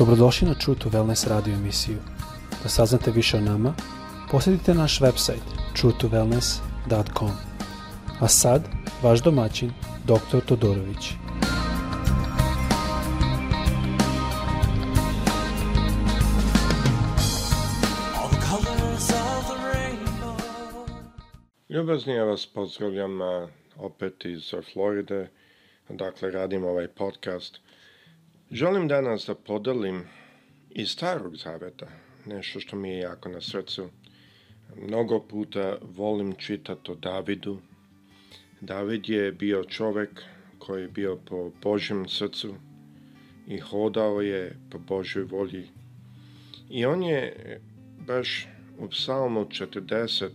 Dobrodošli na True to Wellness radio emisiju. Da saznate više o nama, posjetite naš website truetowellness.com. A sad, vaš domaćin, dr. Todorović. Ljubaznije vas pozdravljam opet iz Floride. Dakle, radim ovaj podcast Želim danas da podelim iz starog zaveta nešto što mi je jako na srcu. Mnogo puta volim čitati o Davidu. David je bio čovek koji je bio po Božjem srcu i hodao je po Božoj volji. I on je baš u psalmu 40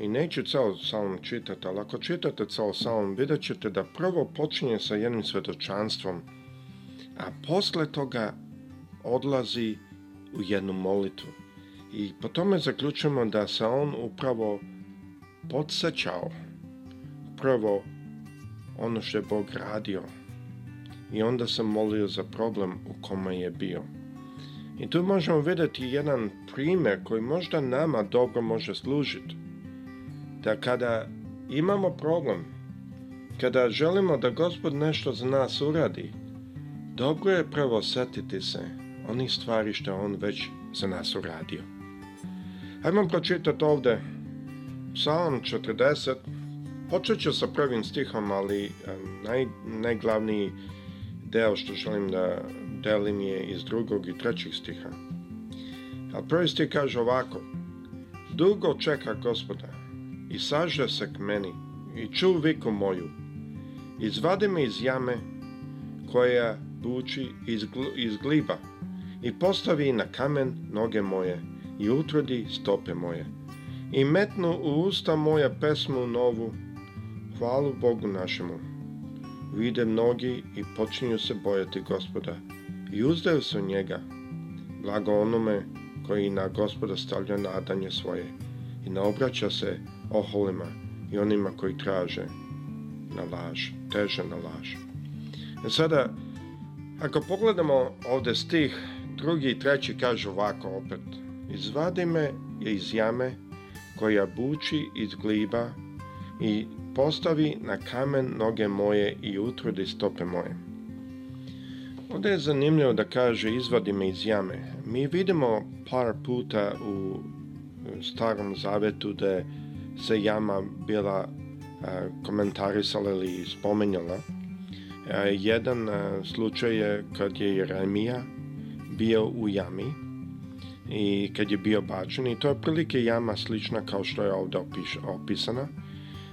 i neću ceo psalm čitati, ali ako čitate ceo psalm, vidjet ćete da prvo počinje sa jednim svedočanstvom – a posle toga odlazi u jednu molitvu. I po tome zaključujemo da se on upravo podsjećao upravo ono što je Bog radio i onda se molio za problem u kome je bio. I tu možemo videti jedan primer koji možda nama dobro može služiti. Da kada imamo problem, kada želimo da Gospod nešto za nas uradi, Dobro je prvo setiti se onih stvari što on već za nas uradio. Hajmo pročitati ovde Psalm 40, počet ću sa prvim stihom, ali naj, najglavniji deo što želim da delim je iz drugog i trećeg stiha. A prvi stih kaže ovako, dugo čeka gospoda i saže se k meni i ču viku moju, izvadi me iz jame koja buči iz, iz gliba i postavi na kamen noge moje i utrodi stope moje i metnu u usta moja pesmu novu hvalu Bogu našemu vide mnogi i počinju se bojati gospoda i uzdaju se njega blago onome koji na gospoda stavlja nadanje svoje i ne obraća se oholima i onima koji traže na laž, teže na laž. E sada, Ako pogledamo ovde stih, drugi i treći kažu ovako opet. Izvadi me je iz jame koja buči iz gliba i postavi na kamen noge moje i utrudi stope moje. Ovdje je zanimljivo da kaže izvadi me iz jame. Mi vidimo par puta u e, starom zavetu da se jama bila e, komentarisala ili spomenjala. E, jedan e, slučaj je kad je Jeremija bio u jami i kad je bio bačen i to je prilike jama slična kao što je ovde opiš, opisana.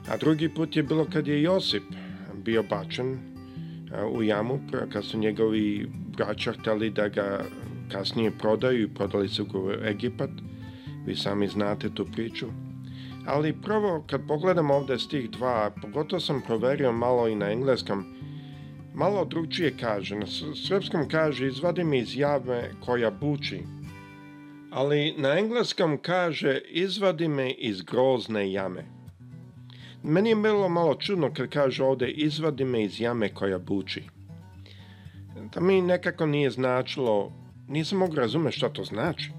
A drugi put je bilo kad je Josip bio bačen e, u jamu, kad su njegovi braća htjeli da ga kasnije prodaju i prodali su ga u Egipat. Vi sami znate tu priču. Ali prvo, kad pogledam ovde stih dva, pogotovo sam proverio malo i na engleskom, Malo drugčije kaže, na srpskom kaže izvadi me iz jave koja buči, ali na engleskom kaže izvadi me iz grozne jame. Meni je bilo malo čudno kad kaže ovde izvadi me iz jame koja buči. To mi nekako nije značilo, nisam mogu razumjeti šta to znači.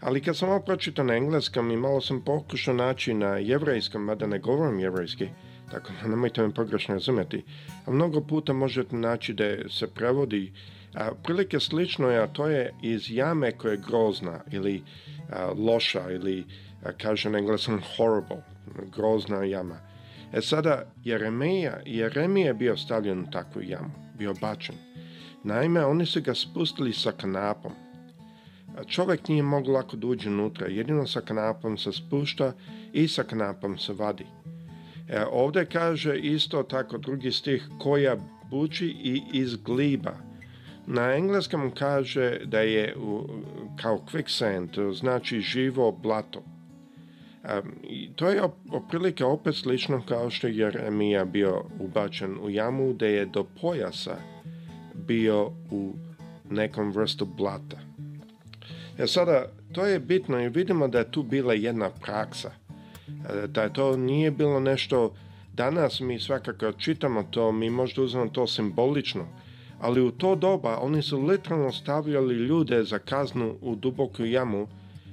Ali kad sam ovo pročitao na engleskom i malo sam pokušao naći na jevrejskom, mada ne govorim jevrejski, Tako da nemojte me pogrešno razumeti. A mnogo puta možete naći da se prevodi a, prilike slično je, a to je iz jame koja je grozna ili a, loša ili a, kaže na engleskom horrible, grozna jama. E sada Jeremija, Jeremija je bio stavljen u takvu jamu, bio bačen. Naime, oni su ga spustili sa kanapom. Čovjek nije mogao lako da uđe unutra, jedino sa kanapom se spušta i sa kanapom se vadi. E, ovde kaže isto tako drugi stih koja buči i iz gliba. Na engleskom kaže da je u, kao quicksand, znači živo blato. E, to je oprilike opet slično kao što je Jeremija bio ubačen u jamu, da je do pojasa bio u nekom vrstu blata. E sada, to je bitno i vidimo da je tu bila jedna praksa E, da to nije bilo nešto danas mi svakako čitamo to mi možda uzmemo to simbolično ali u to doba oni su literalno stavljali ljude za kaznu u duboku jamu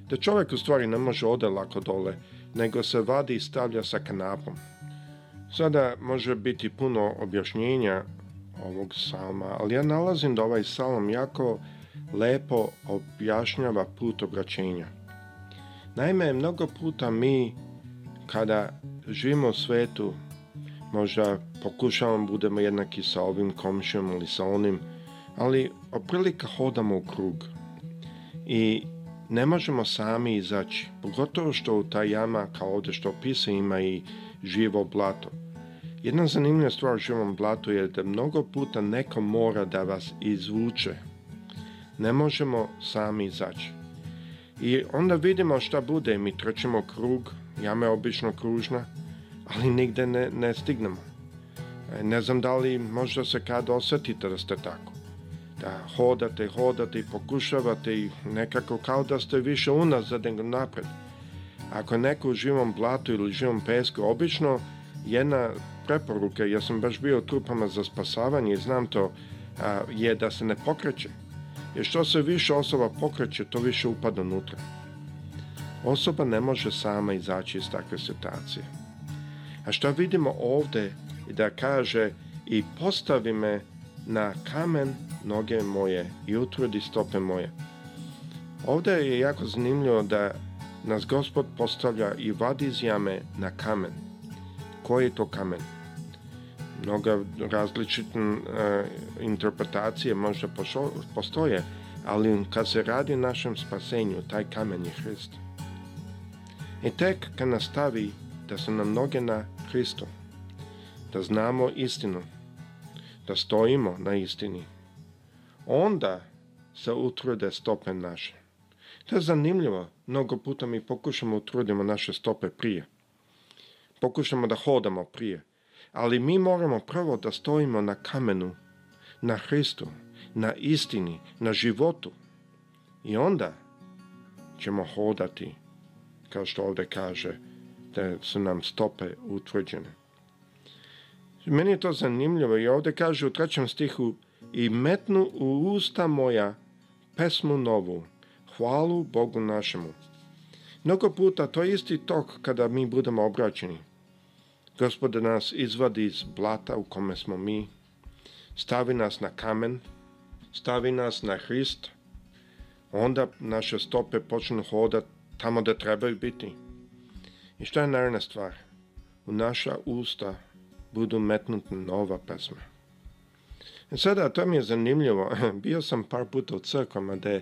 da čovjek u stvari ne može ode lako dole nego se vadi i stavlja sa kanapom sada može biti puno objašnjenja ovog salma ali ja nalazim da ovaj salm jako lepo objašnjava put obraćenja naime mnogo puta mi kada živimo u svetu, možda pokušavamo da budemo jednaki sa ovim komšijom ili sa onim, ali oprilika hodamo u krug i ne možemo sami izaći, pogotovo što u ta jama, kao ovde što opisa, ima i živo blato. Jedna zanimljiva stvar u živom blatu je da mnogo puta neko mora da vas izvuče. Ne možemo sami izaći. I onda vidimo šta bude, mi trčimo krug, jama je obično kružna, ali nigde ne, ne stignemo. E, ne znam da li možda se kad osetite da ste tako. Da hodate, hodate i pokušavate i nekako kao da ste više unazad nego napred. Ako neko u živom blatu ili živom pesku, obično jedna preporuka, ja sam baš bio u trupama za spasavanje i znam to, a, je da se ne pokreće. Jer što se više osoba pokreće, to više upada unutra. Osoba ne može sama izaći iz takve situacije. A što vidimo ovde da kaže i postavi me na kamen noge moje i utvrdi stope moje. Ovde je jako zanimljivo da nas gospod postavlja i vadi iz jame na kamen. Koji je to kamen? Mnoga različite uh, interpretacije možda postoje, ali kad se radi našem spasenju, taj kamen je Hrist. I tek kad nastavi da su nam noge na Hristu, da znamo istinu, da stojimo na istini, onda se utrude stope naše. To je zanimljivo. Mnogo puta mi pokušamo utrudimo naše stope prije. Pokušamo da hodamo prije. Ali mi moramo prvo da stojimo na kamenu, na Hristu, na istini, na životu. I onda ćemo hodati kao što ovde kaže, da su nam stope utvrđene. Meni je to zanimljivo i ovde kaže u trećem stihu i metnu u usta moja pesmu novu, hvalu Bogu našemu. Mnogo puta to je isti tok kada mi budemo obraćeni. Gospode nas izvadi iz blata u kome smo mi, stavi nas na kamen, stavi nas na Hrist, onda naše stope počnu hodati tamo da trebaju biti. I što je naravna stvar? U naša usta budu metnuta nova pesma. I e sada, to mi je zanimljivo, bio sam par puta u crkvama da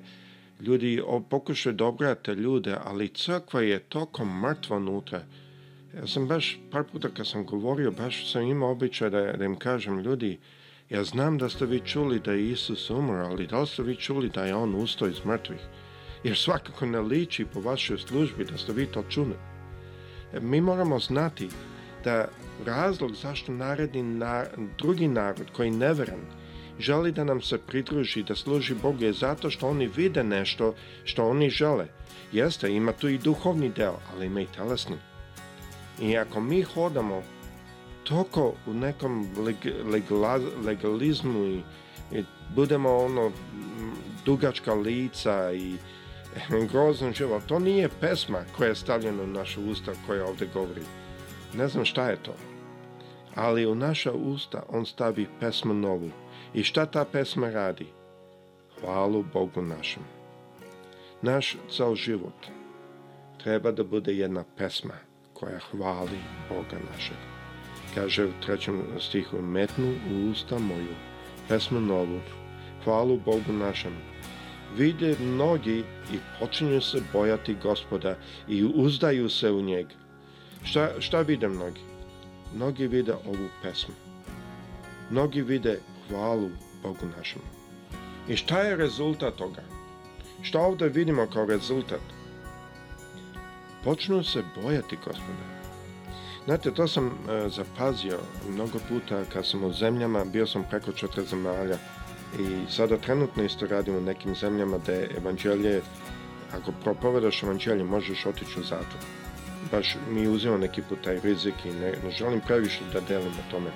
ljudi pokušaju da obrate ljude, ali crkva je tokom mrtva unutra. Ja sam baš par puta kad sam govorio, baš sam imao običaj da, da im kažem, ljudi, ja znam da ste vi čuli da je Isus umro, ali da li ste vi čuli da je On ustao iz mrtvih? jer svakako ne liči po vašoj službi da ste vi to čuli. E, mi moramo znati da razlog zašto naredni na, drugi narod koji neveran želi da nam se pridruži, da služi Bogu je zato što oni vide nešto što oni žele. Jeste, ima tu i duhovni deo, ali ima i telesni. I ako mi hodamo toko u nekom legalizmu i, i budemo ono dugačka lica i grozan život. To nije pesma koja je stavljena u naša usta koja ovde govori. Ne znam šta je to. Ali u naša usta on stavi pesmu novu. I šta ta pesma radi? Hvalu Bogu našem. Naš cel život treba da bude jedna pesma koja hvali Boga našeg. Kaže u trećem stihu, metnu u usta moju, pesmu novu, hvalu Bogu našem, vide mnogi i počinju se bojati gospoda i uzdaju se u njeg. Šta, šta vide mnogi? Mnogi vide ovu pesmu. Mnogi vide hvalu Bogu našemu. I šta je rezultat toga? Šta ovde vidimo kao rezultat? Počnu se bojati gospoda. Znate, to sam e, zapazio mnogo puta kad sam u zemljama, bio sam preko četiri zemalja, I sada trenutno isto radimo u nekim zemljama da je evanđelje, ako propovedaš evanđelje, možeš otići u zatvor. Baš mi uzimamo neki put taj rizik i ne, ne želim previše da delim o tome.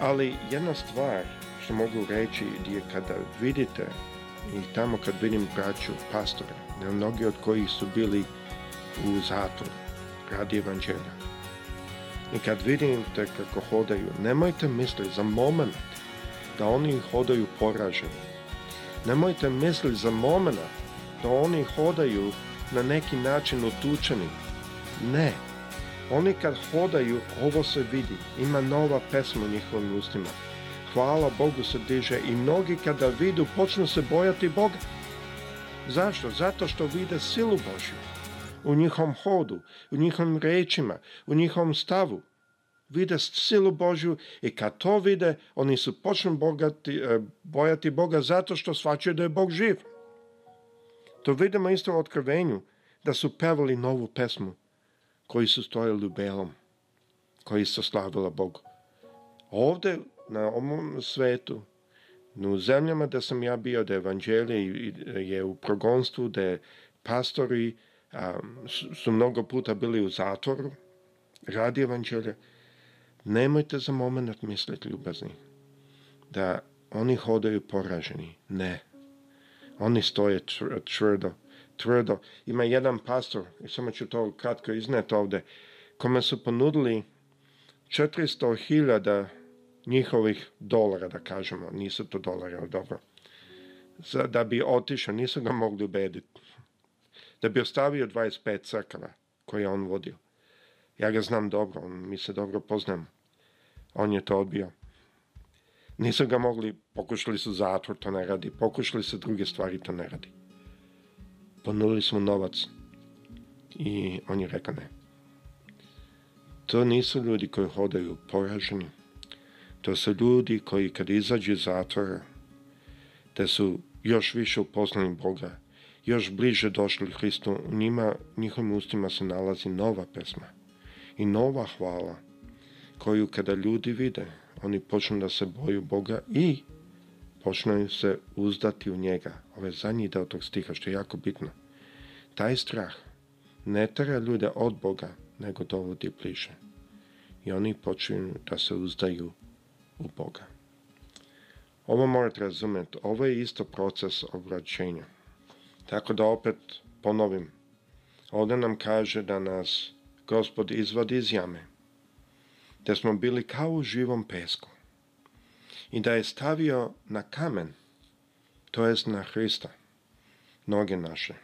Ali jedna stvar što mogu reći je kada vidite i tamo kad vidim braću pastore, da mnogi od kojih su bili u zatvoru radi evanđelja. I kad vidim vidite kako hodaju, nemojte misliti za moment da oni hodaju poraženi. Nemojte misli za momena da oni hodaju na neki način otučeni. Ne. Oni kad hodaju, ovo se vidi. Ima nova pesma u njihovim ustima. Hvala Bogu se diže i mnogi kada vidu počnu se bojati Boga. Zašto? Zato što vide silu Božju. U njihovom hodu, u njihovim rečima, u njihovom stavu videst silu Božju i kad to vide, oni su počnu bogati, e, bojati Boga zato što svačaju da je Bog živ. To vidimo isto u otkrivenju, da su pevali novu pesmu koji su stojali u belom, koji su slavila Bogu. Ovde, na ovom svetu, u zemljama da sam ja bio, da evanđelje je u progonstvu, da pastori a, su mnogo puta bili u zatvoru, radi evanđelja, Nemojte za moment misliti ljubazni. Da oni hodaju poraženi. Ne. Oni stoje tvrdo. Tvrdo. Ima jedan pastor, i samo ću to kratko izneti ovde, kome su ponudili 400.000 njihovih dolara, da kažemo. Nisu to dolara, ali dobro. Za, da bi otišao, nisu ga mogli ubediti. Da bi ostavio 25 crkava koje je on vodio. Ja ga znam dobro, on, mi se dobro poznamo. On je to odbio. Nisu ga mogli, pokušali su zatvor, to ne radi, pokušali su druge stvari, to ne radi. Ponudili smo novac i on je rekao ne. To nisu ljudi koji hodaju poraženi. To su ljudi koji kad izađu iz zatvora, te da su još više upoznali Boga, još bliže došli Hristu, u njima, njihovim ustima se nalazi nova pesma i nova hvala koju kada ljudi vide, oni počnu da se boju Boga i počnu se uzdati u njega. Ovo je zadnji deo tog stiha što je jako bitno. Taj strah ne tera ljude od Boga, nego dovodi bliže. I oni počinju da se uzdaju u Boga. Ovo morate razumjeti, ovo je isto proces obraćenja. Tako da opet ponovim, ovde nam kaže da nas gospod izvadi iz jame, te da smo bili kao u živom pesku. I da je stavio na kamen, to jest na Hrista, noge naše.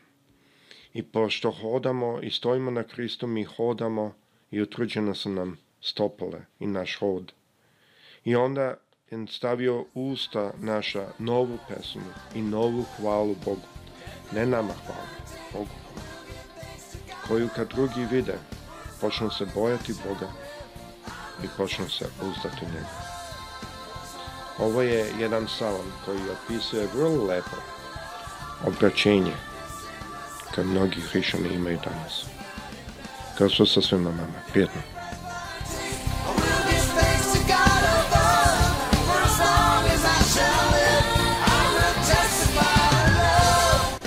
I pošto hodamo i stojimo na Hristu, mi hodamo i utvrđene su nam stopole i naš hod. I onda je stavio usta naša novu pesmu i novu hvalu Bogu. Ne nama hvalu, Bogu. Koju kad drugi vide, počnu se bojati Boga i počnu se uzdati njega. Ovo je jedan psalam koji opisuje vrlo lepo obraćenje koje mnogi hrišćani imaju danas. Kao su sa svima nama, prijetno.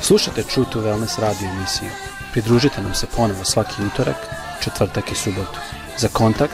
Slušajte True to Wellness radio emisiju. Pridružite nam se ponovo svaki utorak, četvrtak i subotu. Za kontakt